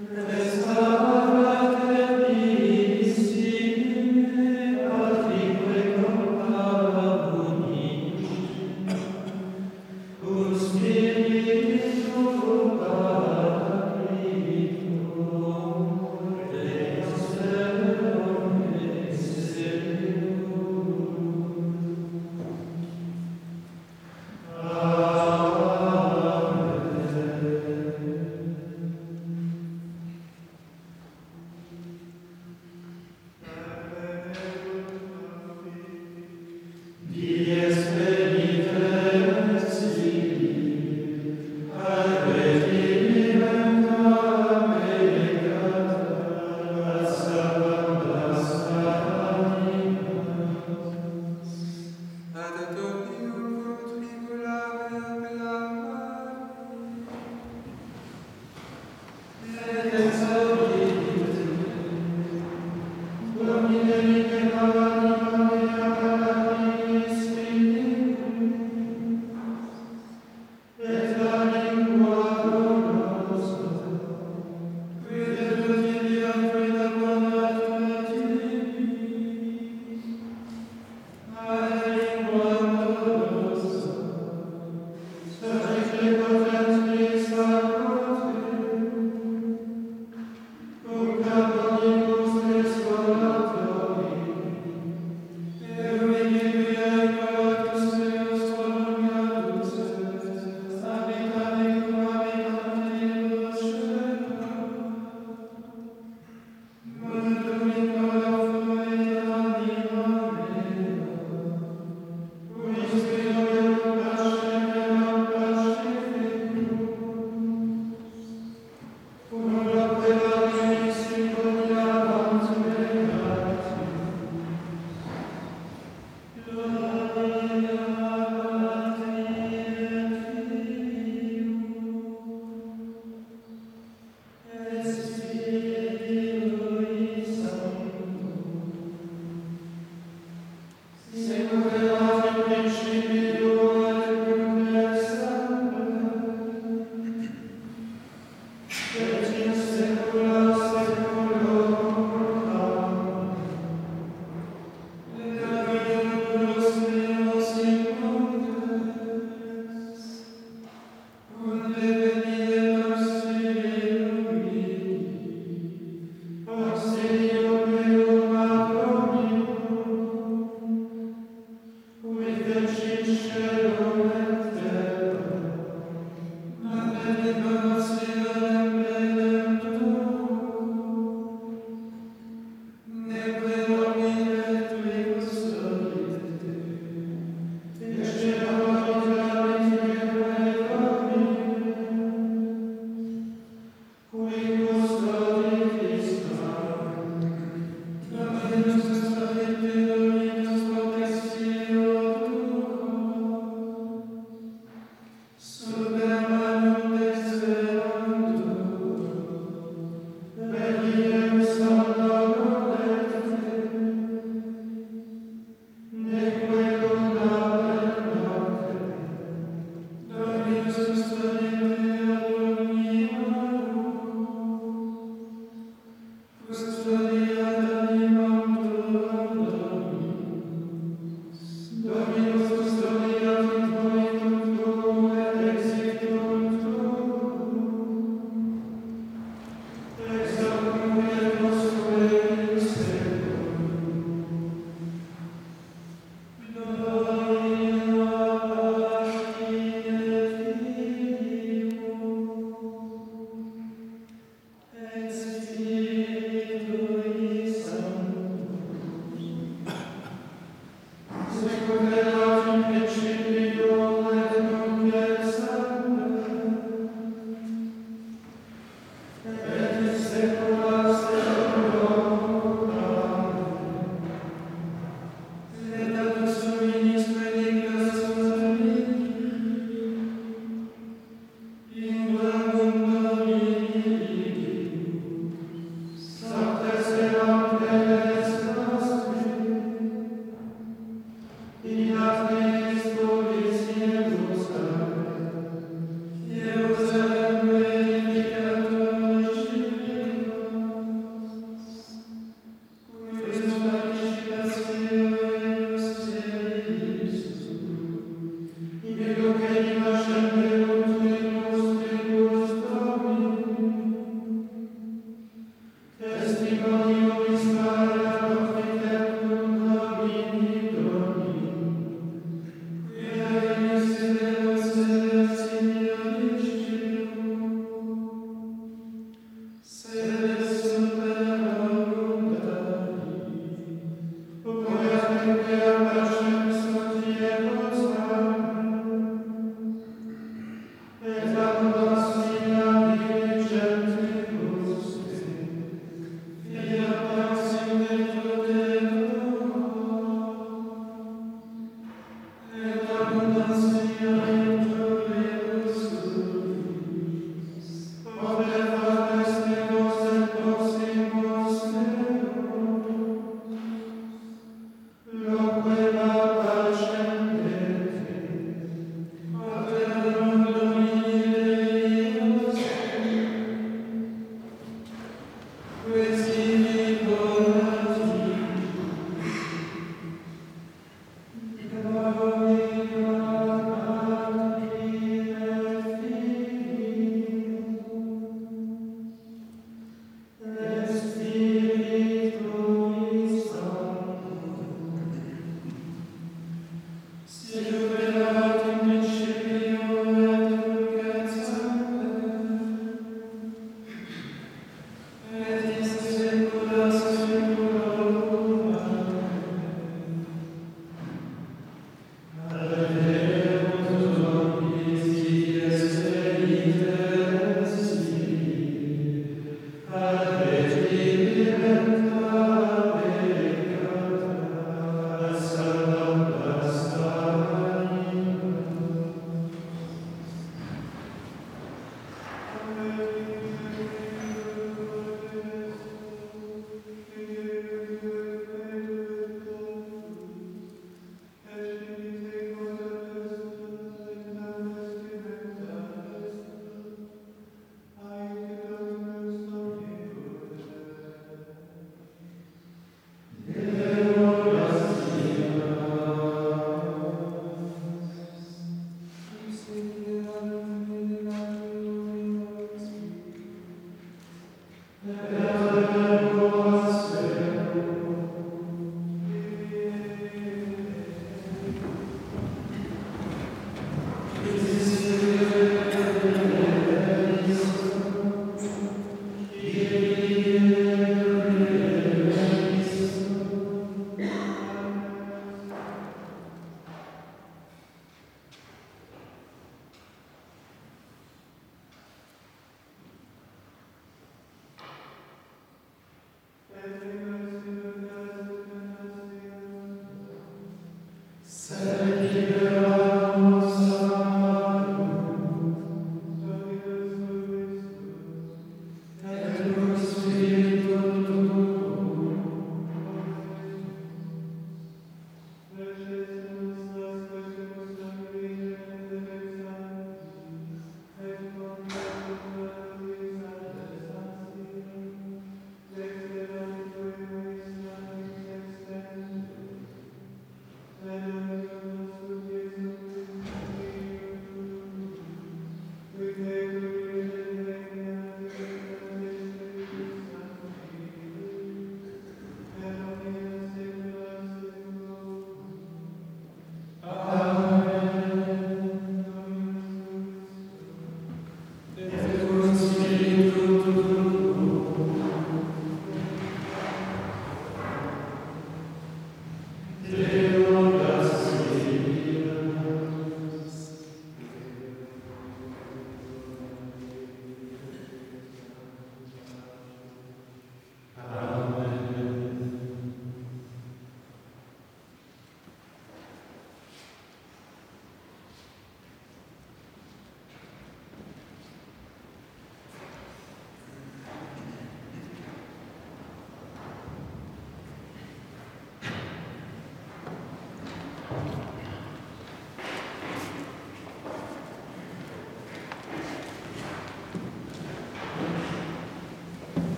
Amen.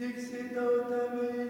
Dixit autem